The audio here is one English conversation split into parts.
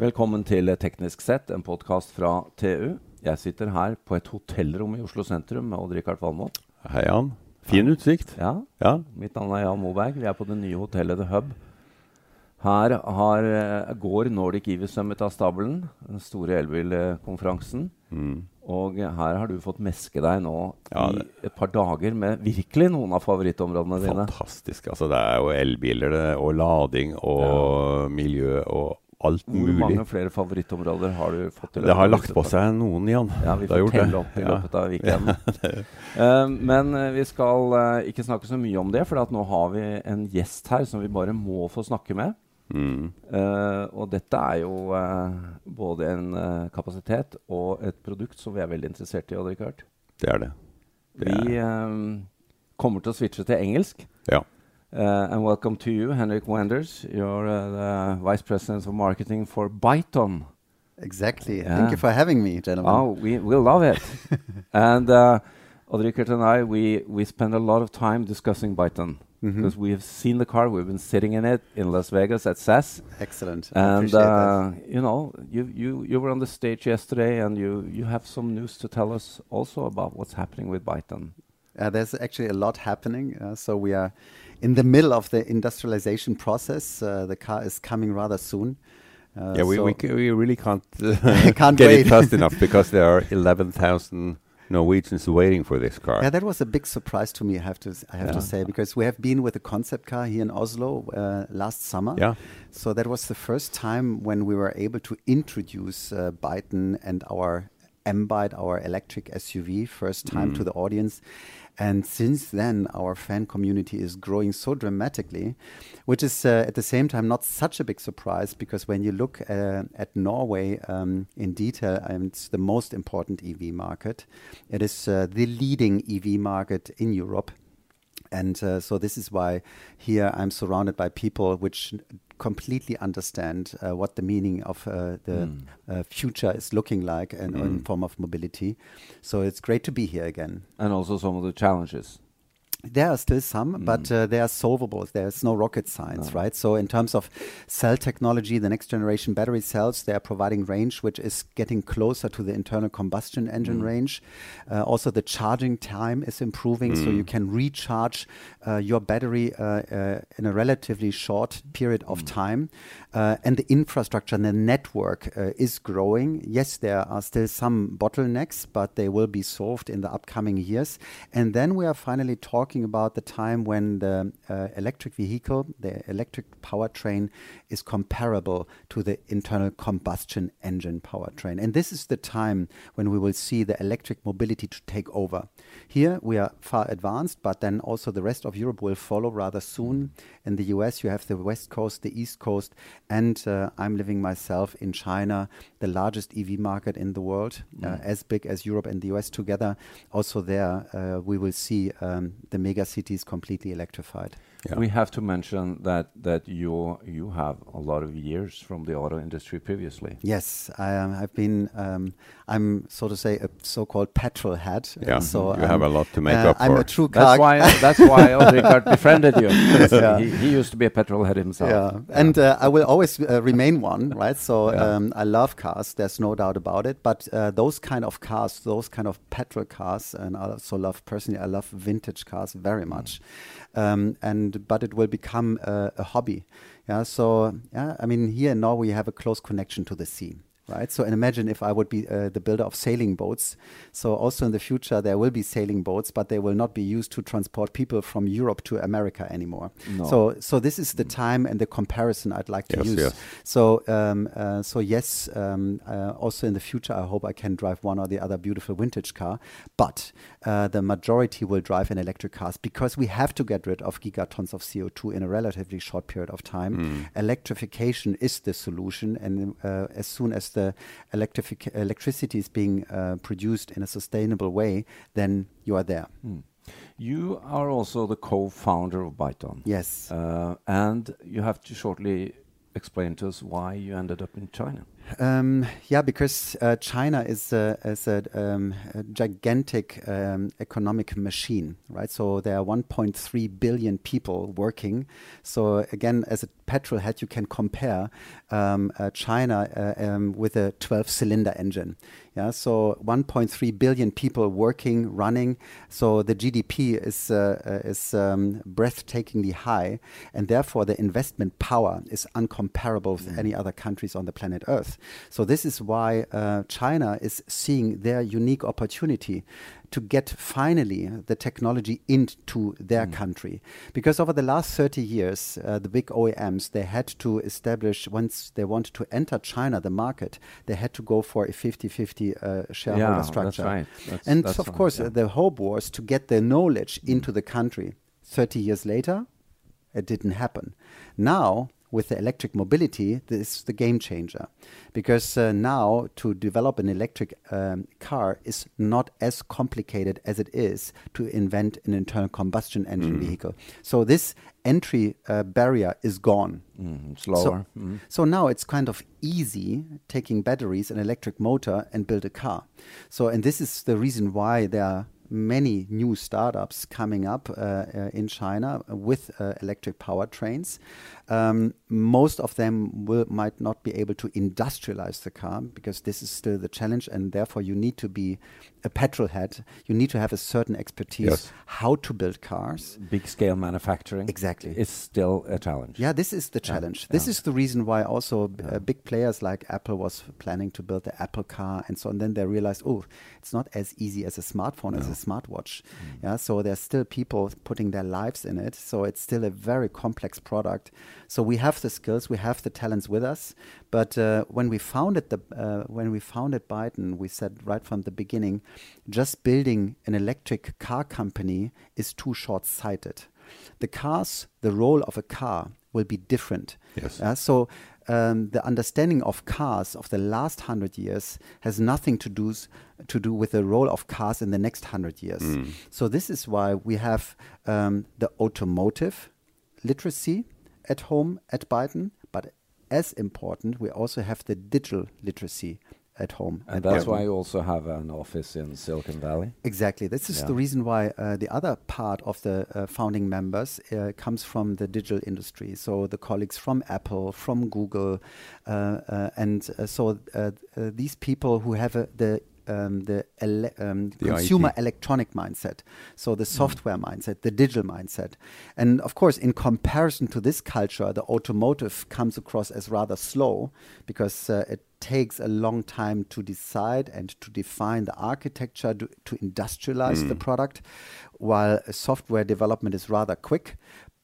Velkommen til Teknisk sett, en podkast fra TU. Jeg sitter her på et hotellrom i Oslo sentrum med Odd-Rikard Valmot. Hei, Jan. Fin utsikt. Ja, Ja. Mitt navn er Jan Moberg. Vi er på det nye hotellet The Hub. Her har, eh, går Nordic EV Summit av stabelen, den store elbilkonferansen. Mm. Og her har du fått meske deg nå Ja, i et par dager med virkelig noen av favorittområdene dine. Fantastisk. Altså, det er jo elbiler det, og lading og miljø og alt Hvor mulig. mange flere favorittområder har du fått? i Det har lagt på seg noen, Jan. Ja, vi får telle opp i løpet av weekenden. uh, men eh, vi skal uh, ikke snakke så mye om det, for at nå har vi en gjest her som vi bare må få snakke med. Mm. Uh, og dette er jo både en kapasitet og et produkt som vi er veldig interessert i. Odd Rikard. Det er det. Det Vi eh, kommer til å switche til engelsk. Ja. Uh, and welcome to you, Henrik Wenders. You're uh, the Vice President of Marketing for Byton. Exactly. Yeah. Thank you for having me, gentlemen. Oh, we, we love it. and uh, Odd-Richard and I, we, we spend a lot of time discussing Byton because we have seen the car. We've been sitting in it in Las Vegas at CES. Excellent. I And, uh, you know, you, you, you were on the stage yesterday and you, you have some news to tell us also about what's happening with Byton. Uh, there's actually a lot happening. Uh, so we are in the middle of the industrialization process. Uh, the car is coming rather soon. Uh, yeah, we, so we, we really can't, uh, Can't get wait. it fast enough because there are 11,000 Norwegians waiting for this car. Yeah, that was a big surprise to me. I have to, I have Yeah. to say, because we have been with a concept car here in Oslo uh, last summer. Yeah. So that was the first time when we were able to introduce uh, Byton and our M-Byte, our electric SUV, first time to the audience. And since then, our fan community is growing so dramatically, which is uh, at the same time not such a big surprise because when you look uh, at Norway um, in detail, um, it's the most important EV market. It is uh, the leading EV market in Europe. And uh, so this is why here I'm surrounded by people which completely understand uh, what the meaning of uh, the uh, future is looking like and in form of mobility. So it's great to be here again. And also some of the challenges. There are still some, but uh, they are solvable. There's no rocket science, right? So, in terms of cell technology, the next generation battery cells, they are providing range which is getting closer to the internal combustion engine range. Uh, also, the charging time is improving, so you can recharge uh, your battery uh, uh, in a relatively short period of time. Uh, and the infrastructure and the network uh, is growing. Yes, there are still some bottlenecks, but they will be solved in the upcoming years. And then we are finally talking about the time when the uh, electric vehicle, the electric powertrain, is comparable to the internal combustion engine powertrain. And this is the time when we will see the electric mobility to take over. Here we are far advanced, but then also the rest of Europe will follow rather soon. In the US, you have the West Coast, the East Coast, and uh, I'm living myself in China, the largest EV market in the world, uh, as big as Europe and the US together. Also, there uh, we will see um, the mega cities completely electrified. Yeah. We have to mention that that you you have a lot of years from the auto industry previously. Yes, I, um, I've been. Um, I'm so to say a so-called petrol head. uh, Yeah, so you have a lot to make uh, up I'm for. a true car. That's why that's why Odd-Richard befriended you. Yeah. he, he used to be a petrol head himself. Yeah, and uh, I will always uh, remain one, right? So Yeah. um, I love cars. There's no doubt about it. But uh, those kind of cars, those kind of petrol cars, and I also love personally, I love vintage cars very much. Um, and but it will become a, a hobby. Yeah. So yeah, I mean, here in Norway, you have a close connection to the sea. Right, so and imagine if I would be uh, the builder of sailing boats. So also in the future there will be sailing boats, but they will not be used to transport people from Europe to America anymore. No. So so this is the time and the comparison I'd like to Yes, use. yes. So um, uh, so yes, um, uh, also in the future I hope I can drive one or the other beautiful vintage car, but uh, the majority will drive in electric cars because we have to get rid of gigatons of CO2 in a relatively short period of time. Electrification is the solution, and uh, as soon as the electrific- electricity is being uh, produced in a sustainable way, then you are there. You are also the co-founder of Byton. Yes. Uh, and you have to shortly explain to us why you ended up in China. Um, yeah, because uh, China is a, is a, um, a gigantic um, economic machine, right? So there are 1.3 billion people working. So again, as a petrol head, you can compare um, uh, China uh, um, with a 12-cylinder engine. Yeah, so 1.3 billion people working, running. So the GDP is uh, uh, is um, breathtakingly high, and therefore the investment power is uncomparable with mm. any other countries on the planet Earth. So this is why uh, China is seeing their unique opportunity to get finally the technology into their mm. country. Because over the last 30 years, uh, the big OEMs, they had to establish, once they wanted to enter China, the market, they had to go for a 50 50 uh, shareholder yeah, structure. That's right. That's, and that's of right, course, yeah. the hope was to get the knowledge mm. into the country. 30 years later, it didn't happen. Now, with the electric mobility, this is the game changer. Because uh, now to develop an electric um, car is not as complicated as it is to invent an internal combustion engine mm. vehicle. So this entry uh, barrier is gone. Mm, slower. So, mm. so, now it's kind of easy taking batteries, an electric motor, and build a car. So, and this is the reason why there are many new startups coming up uh, uh, in China with uh, electric powertrains. Um, most of them will, might not be able to industrialize the car because this is still the challenge, and therefore you need to be a petrol head. You need to have a certain expertise yes. how to build cars. Big scale manufacturing exactly is still a challenge. Yeah, this is the challenge. Yeah. This yeah. is the reason why also yeah. uh, big players like Apple was planning to build the Apple car and so on. Then they realized, oh, it's not as easy as a smartphone, no. as a smartwatch. Mm. Yeah, so there's still people putting their lives in it. So it's still a very complex product. So we have the skills, we have the talents with us. But uh, when we founded the uh, when we founded Byton, we said right from the beginning, just building an electric car company is too short-sighted. The cars, the role of a car will be different. Yes. Uh, so um, the understanding of cars of the last hundred years has nothing to do to do with the role of cars in the next hundred years. Mm. So this is why we have um, the automotive literacy at home at Byton, but as important, we also have the digital literacy at home. And that's why you also have an office in Silicon Valley. Exactly. This is yeah. the reason why uh, the other part of the uh, founding members uh, comes from the digital industry. So the colleagues from Apple, from Google, uh, uh, and uh, so these people who have the um, the, ele- um, the, consumer IT. electronic mindset, so the mm. software mm. mindset, the digital mindset. And of course, in comparison to this culture, the automotive comes across as rather slow because uh, it takes a long time to decide and to define the architecture to, to industrialize mm. the product, while software development is rather quick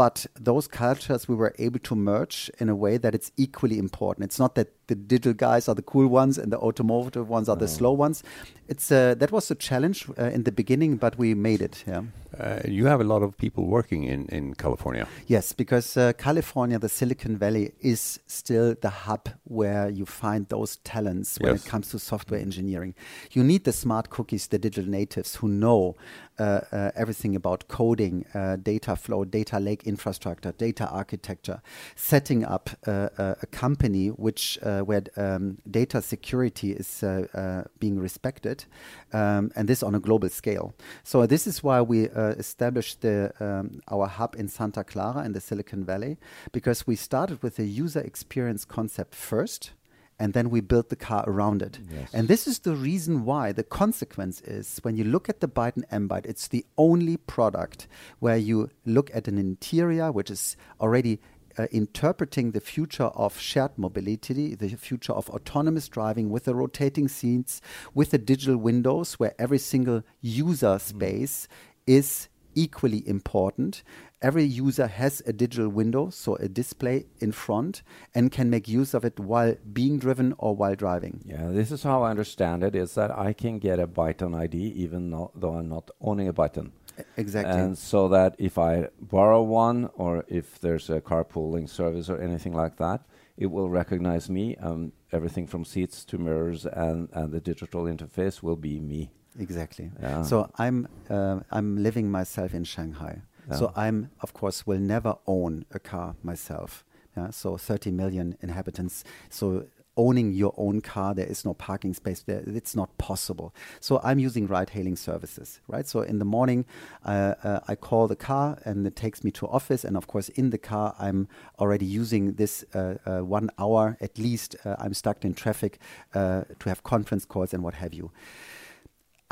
but those cultures we were able to merge in a way that it's equally important. It's not that the digital guys are the cool ones and the automotive ones are the slow ones. It's uh, that was a challenge uh, in the beginning, but we made it. Yeah. Uh, you have a lot of people working in in California. Yes, because uh, California, the Silicon Valley, is still the hub where you find those talents when yes. it comes to software engineering. You need the smart cookies, the digital natives who know uh, uh, everything about coding, data flow, data lake infrastructure, data architecture, setting up a company which uh, where um, data security is uh, uh, being respected, um, and this on a global scale. So this is why we established the, um, our hub in Santa Clara in the Silicon Valley, because we started with a user experience concept first and then we built the car around it. Yes. And this is the reason why the consequence is when you look at the Byton M Byte, it's the only product where you look at an interior which is already uh, interpreting the future of shared mobility, the future of autonomous driving with the rotating seats, with the digital windows where every single user mm. space mm. is equally important. Every user has a digital window, so a display in front, and can make use of it while being driven or while driving. Yeah, this is how I understand it: is that I can get a Byton ID even though I'm not owning a Byton. Exactly. And so that if I borrow one or if there's a carpooling service or anything like that, it will recognize me. Um, everything from seats to mirrors and, and the digital interface will be me. Exactly. Yeah. So I'm uh, I'm living myself in Shanghai. Yeah. So I'm of course will never own a car myself. Yeah. So 30 million inhabitants. So owning your own car. There is no parking space there. It's not possible. So I'm using ride-hailing services, right? So in the morning, uh, uh, I call the car and it takes me to office. And of course, in the car, I'm already using this uh, uh one hour at least. Uh, I'm stuck in traffic uh, to have conference calls and what have you.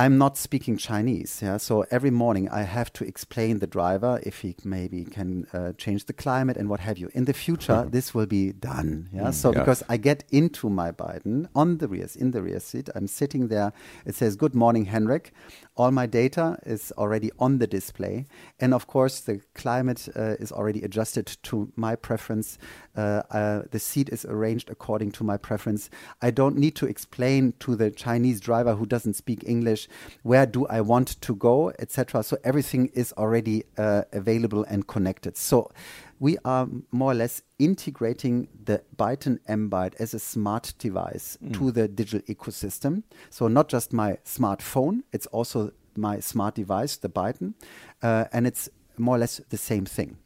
I'm not speaking Chinese, yeah. So every morning I have to explain the driver if he maybe can uh, change the climate and what have you. In the future, this will be done, yeah. Mm, so yeah. because I get into my Byton on the rear, in the rear seat, I'm sitting there. It says, "Good morning, Henrik." All my data is already on the display, and of course the climate uh, is already adjusted to my preference. Uh, uh, the seat is arranged according to my preference. I don't need to explain to the Chinese driver who doesn't speak English where do I want to go, etc. So everything is already uh, available and connected. So we are more or less integrating the Byton M Byte as a smart device mm. to the digital ecosystem. So not just my smartphone, it's also my smart device, the Byton, uh, and it's more or less the same thing.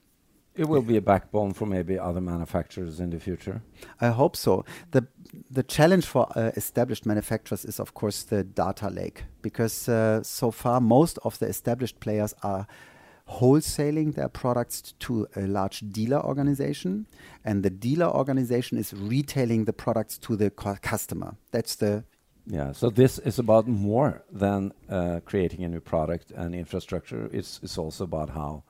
It will be a backbone for maybe other manufacturers in the future. I hope so. the The challenge for uh, established manufacturers is, of course, the data lake, because uh, so far most of the established players are wholesaling their products to a large dealer organization, and the dealer organization is retailing the products to the customer. That's the yeah, so this is about more than uh, creating a new product and infrastructure. It's, it's also about how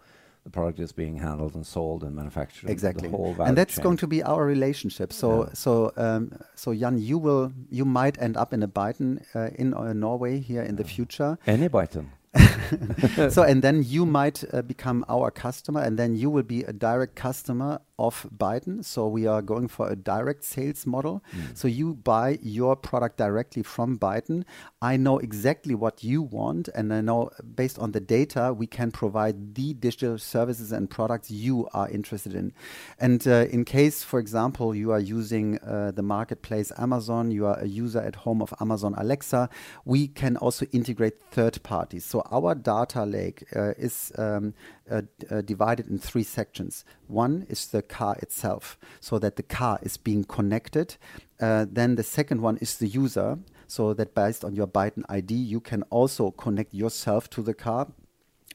the product is being handled and sold and manufactured. Exactly, and that's chain. going to be our relationship. So, yeah. so, um, so Jan, you will, you might end up in a Byton uh, in uh, Norway here in yeah. the future. Any Byton. so and then you might uh, become our customer and then you will be a direct customer of Byton. So we are going for a direct sales model. Mm. So you buy your product directly from Byton. I know exactly what you want, and I know based on the data we can provide the digital services and products you are interested in. And uh, in case, for example, you are using uh, the marketplace Amazon, you are a user at home of Amazon Alexa, we can also integrate third parties. So our data lake uh, is um, uh, uh, divided in three sections. One is the car itself, so that the car is being connected. Uh, then the second one is the user, so that based on your Byton ID, you can also connect yourself to the car.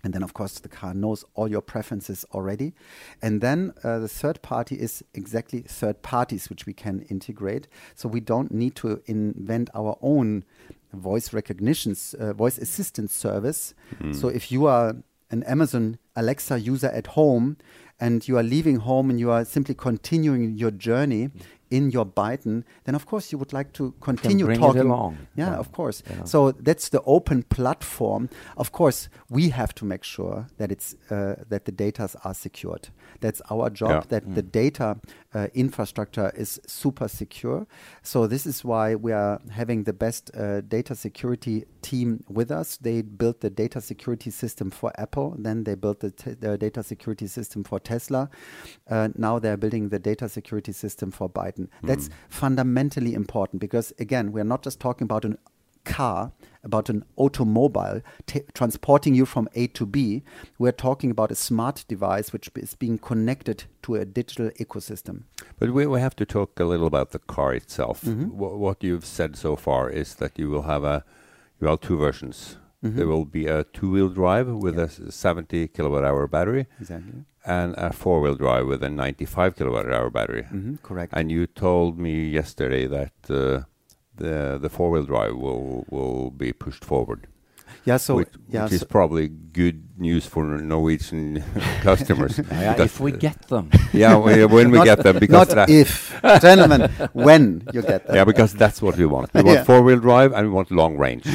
And then, of course, the car knows all your preferences already. And then uh, the third party is exactly third parties, which we can integrate. So we don't need to invent our own voice recognition, uh, voice assistant service. Mm. So if you are an Amazon Alexa user at home and you are leaving home and you are simply continuing your journey in your Byton, then of course you would like to continue talking. along. Yeah, yeah. of course. Yeah. So that's the open platform. Of course, we have to make sure that it's uh, that the data are secured. That's our job. Yeah. That mm. the data uh, infrastructure is super secure. So this is why we are having the best uh, data security team with us. They built the data security system for Apple. Then they built the, the data security system for Tesla. Uh, now they're building the data security system for Byton. Mm. That's fundamentally important because again, we're not just talking about an car, about an automobile transporting you from A to B. We're talking about a smart device which is being connected to a digital ecosystem. But we, we have to talk a little about the car itself. Mm -hmm. what you've said so far is that you will have a you have two versions. Mm -hmm. There will be a two-wheel drive with yeah. a 70 kilowatt hour battery. Exactly and a four wheel drive with a 95 kilowatt hour battery. Mm -hmm, correct. And you told me yesterday that uh, the the four wheel drive will will be pushed forward. Yeah, so which, yeah, which so is probably good news for Norwegian customers. yeah, if we get them. yeah, when we get them, because not if, gentlemen, when you get them. Yeah, because that's what we want. We want four wheel drive and we want long range,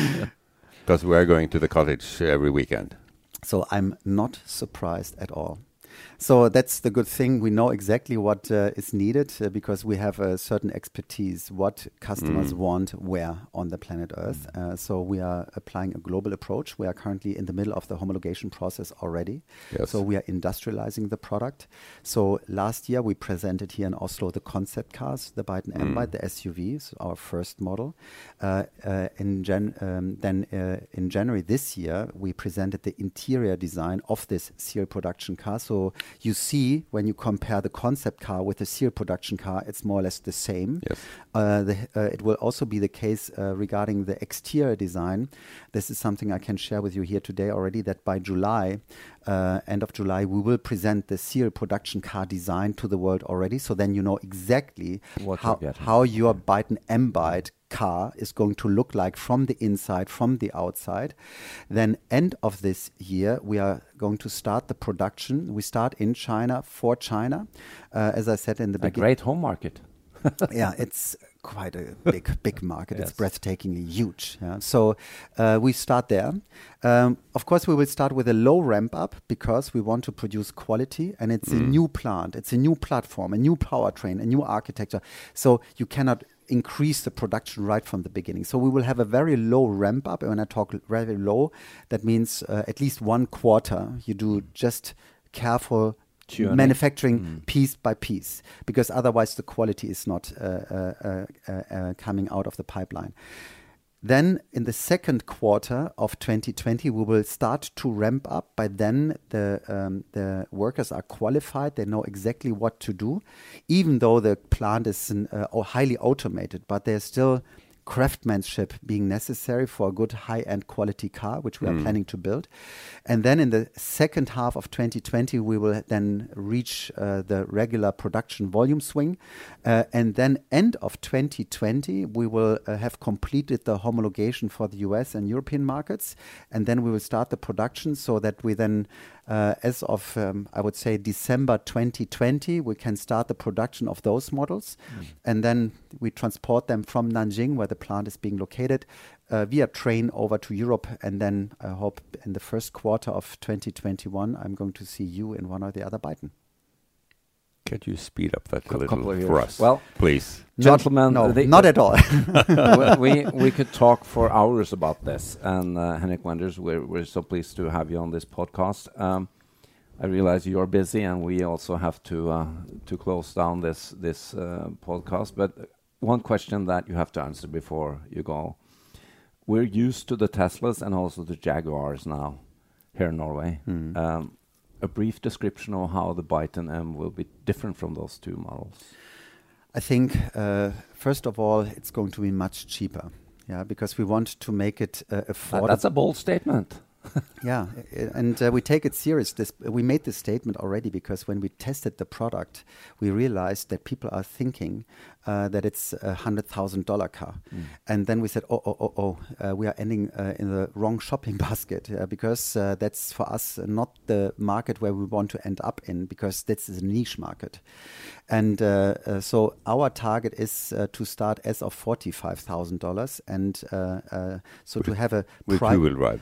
because we are going to the cottage every weekend. So I'm not surprised at all. So that's the good thing. We know exactly what uh, is needed uh, because we have a certain expertise what customers mm. want where on the planet Earth. Mm. Uh, so we are applying a global approach. We are currently in the middle of the homologation process already. Yes. So we are industrializing the product. So last year we presented here in Oslo the concept cars, the Byton mm. M-Byte, the SUV, so our first model. Uh, uh, in Jan um, then uh, in January this year we presented the interior design of this serial production car. So you see when you compare the concept car with the serial production car, it's more or less the same. Yes. Uh, the, uh, it will also be the case uh, regarding the exterior design. This is something I can share with you here today already. That by July, uh, end of July, we will present the serial production car design to the world already. So then you know exactly What how, how your Byton M Byte car is going to look like from the inside, from the outside. Then end of this year, we are going to start the production. We start in China for China, uh, as I said in the beginning. A great home market. yeah, it's quite a big, big market. It's breathtakingly huge. Yeah. So uh, we start there. Um, of course, we will start with a low ramp up because we want to produce quality, and it's a new plant, it's a new platform, a new powertrain, a new architecture. So you cannot increase the production right from the beginning. So we will have a very low ramp up. And when I talk very low, that means uh, at least one quarter. You do just careful Tuning. manufacturing piece by piece because otherwise the quality is not uh, uh, uh, coming out of the pipeline. Then in the second quarter of 2020, we will start to ramp up. By then, the um, the workers are qualified; they know exactly what to do, even though the plant is uh, highly automated. But there's still craftsmanship being necessary for a good high-end quality car, which we are planning to build. And then in the second half of 2020, we will then reach uh, the regular production volume swing. Uh, and then end of 2020, we will uh, have completed the homologation for the US and European markets. And then we will start the production so that we then as of, um, I would say, December 2020, we can start the production of those models. And then we transport them from Nanjing, where the plant is being located, uh, via train over to Europe. And then I hope in the first quarter of 2021, I'm going to see you in one or the other Byton. Could you speed up that a little of for years. us? Well- please. Gentlemen, no, the- not at all. we, we we could talk for hours about this. And uh, Henrik Wenders, we're we're so pleased to have you on this podcast. Um, I realize you're busy, and we also have to uh, to close down this this uh, podcast. But one question that you have to answer before you go: We're used to the Teslas and also the Jaguars now here in Norway. Um, a brief description of how the Byton M will be different from those two models. I think, uh, first of all, it's going to be much cheaper. Yeah, because we want to make it uh, affordable. that's a bold statement. Yeah, and uh, we take it serious. This we made this statement already because when we tested the product, we realized that people are thinking uh, that it's a hundred thousand dollar car, and then we said, oh, oh, oh, oh, uh, we are ending uh, in the wrong shopping basket uh, because uh, that's for us not the market where we want to end up in because this is a niche market, and uh, uh, so our target is uh, to start as of forty five thousand dollars, and uh, uh, so to have a With pri- two-wheel drive.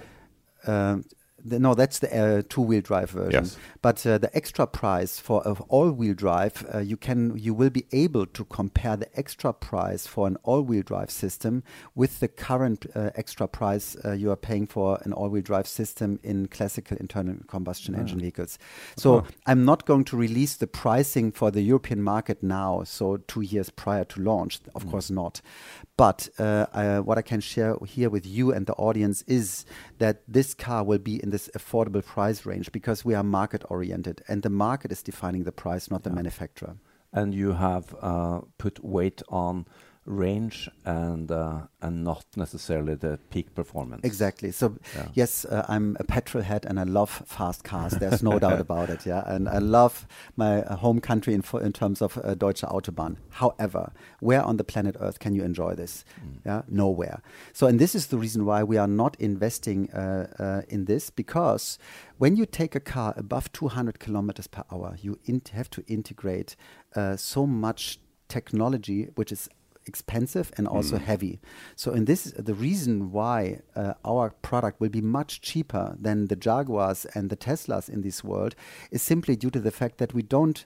Um, the, no, that's the uh, two-wheel drive version. Yes. But uh, the extra price for uh, all-wheel drive, uh, you can, you will be able to compare the extra price for an all-wheel drive system with the current uh, extra price uh, you are paying for an all-wheel drive system in classical internal combustion engine vehicles. So I'm not going to release the pricing for the European market now, so two years prior to launch. Of course not. But uh, uh, what I can share here with you and the audience is that this car will be in this affordable price range because we are market oriented and the market is defining the price, not the manufacturer. and you have uh, put weight on range and uh, and not necessarily the peak performance. Exactly. So Yeah. yes, uh, I'm a petrol head and I love fast cars. There's no doubt about it. Yeah, and I love my uh, home country in, in terms of uh, Deutsche Autobahn. However, where on the planet Earth can you enjoy this? Yeah, nowhere. So, and this is the reason why we are not investing uh, uh, in this because when you take a car above 200 kilometers per hour, you in- have to integrate uh, so much technology, which is expensive and also heavy. So, in this, the reason why uh, our product will be much cheaper than the Jaguars and the Teslas in this world is simply due to the fact that we don't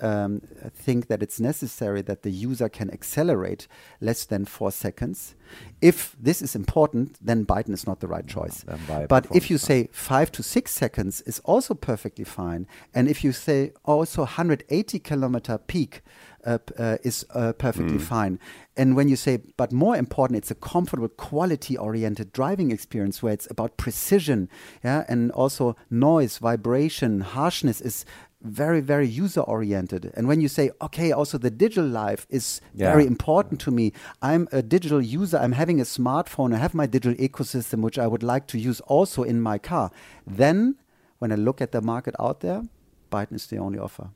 um, think that it's necessary that the user can accelerate less than four seconds. If this is important, then Byton is not the right choice. a But if you say five to six seconds is also perfectly fine, and if you say also 180 kilometer peak uh, uh, is uh, perfectly fine, and when you say, but more important, it's a comfortable, quality-oriented driving experience where it's about precision, yeah, and also noise, vibration, harshness is very, very user oriented. And when you say, okay, also the digital life is Yeah. very important to me, I'm a digital user, I'm having a smartphone, I have my digital ecosystem, which I would like to use also in my car. Then, when I look at the market out there, Byton is the only offer.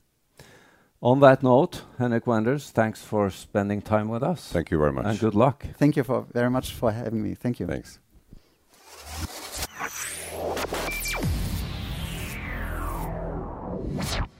On that note, Henrik Wenders, thanks for spending time with us. Thank you very much. And good luck. Thank you for very much for having me. Thank you. Thanks. you.